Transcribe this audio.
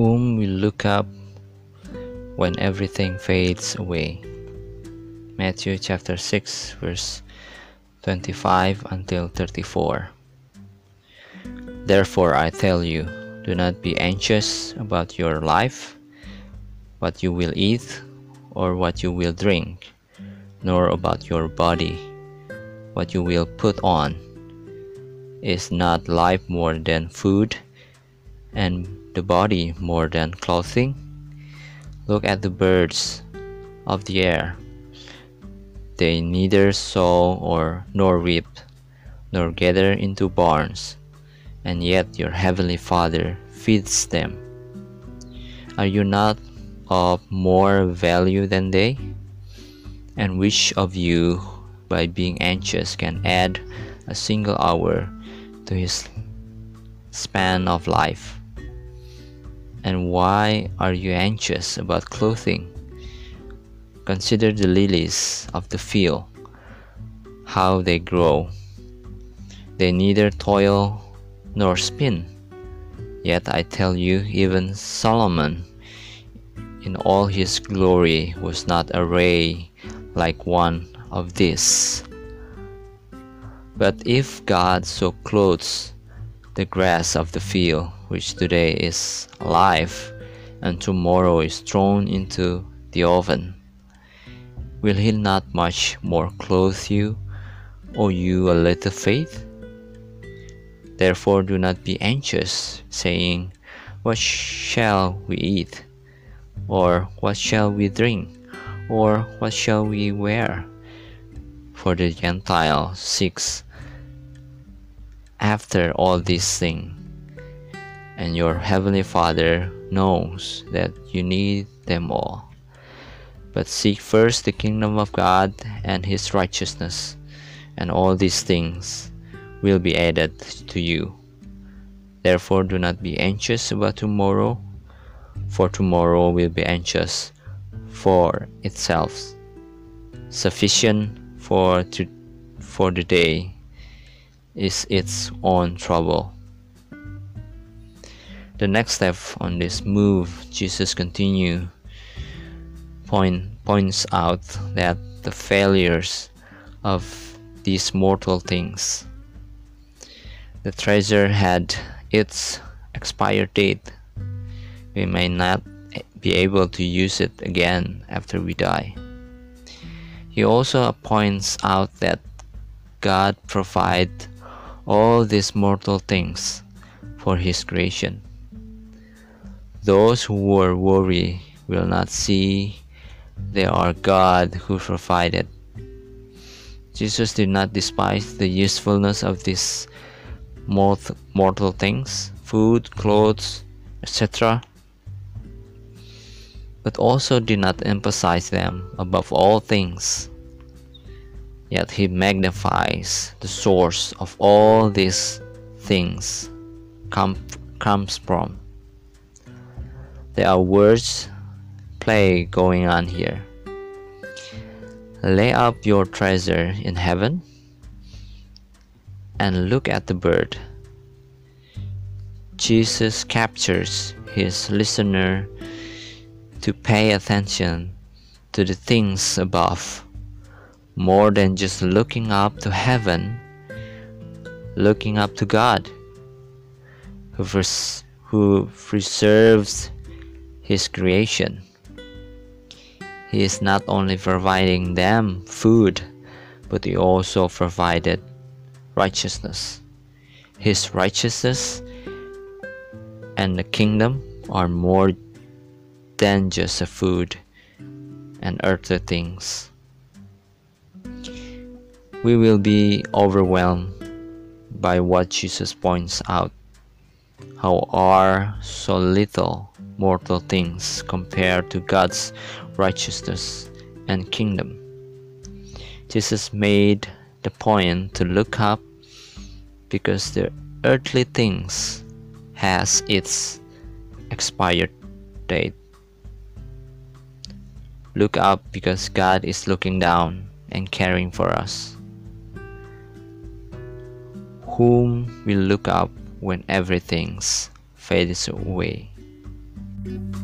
whom will look up when everything fades away. Matthew chapter 6, verse 25 until 34. Therefore, I tell you, do not be anxious about your life, what you will eat or what you will drink, nor about your body, what you will put on. Is not life more than food, and the body more than clothing? Look at the birds of the air. They neither sow or nor reap, nor gather into barns, and yet your heavenly Father feeds them. Are you not of more value than they? And which of you, by being anxious, can add a single hour to his span of life? And why are you anxious about clothing? Consider the lilies of the field, how they grow. They neither toil nor spin. Yet I tell you, even Solomon, in all his glory, was not arrayed like one of these. But if God so clothes the grass of the field, which today is alive and tomorrow is thrown into the oven, will He not much more clothe you, O you a little faith? Therefore, do not be anxious, saying, What shall we eat? Or what shall we drink? Or what shall we wear? For the Gentile seeks after all these things, and your heavenly Father knows that you need them all. But seek first the kingdom of God and his righteousness, and all these things will be added to you. Therefore, do not be anxious about tomorrow, for tomorrow will be anxious for itself. Sufficient for, to, for the day is its own trouble. The next step on this move, Jesus continue point, points out that the failures of these mortal things. The treasure had its expired date. We may not be able to use it again after we die. He also points out that God provide all these mortal things for his creation. Those who are worried will not see they are God who provided. Jesus did not despise the usefulness of these mortal things, food, clothes, etc., but also did not emphasize them above all things. Yet he magnifies the source of all these things come, comes from. There are words play going on here. Lay up your treasure in heaven and look at the bird. Jesus captures his listener to pay attention to the things above more than just looking up to heaven, looking up to God who, who preserves his creation. He is not only providing them food, but he also provided righteousness. His righteousness and the kingdom are more than just a food and earthly things. We will be overwhelmed by what Jesus points out. How are so little mortal things compared to God's righteousness and kingdom? Jesus made the point to look up because the earthly things has its expired date. Look up because God is looking down and caring for us. Whom will look up when everything fades away? You.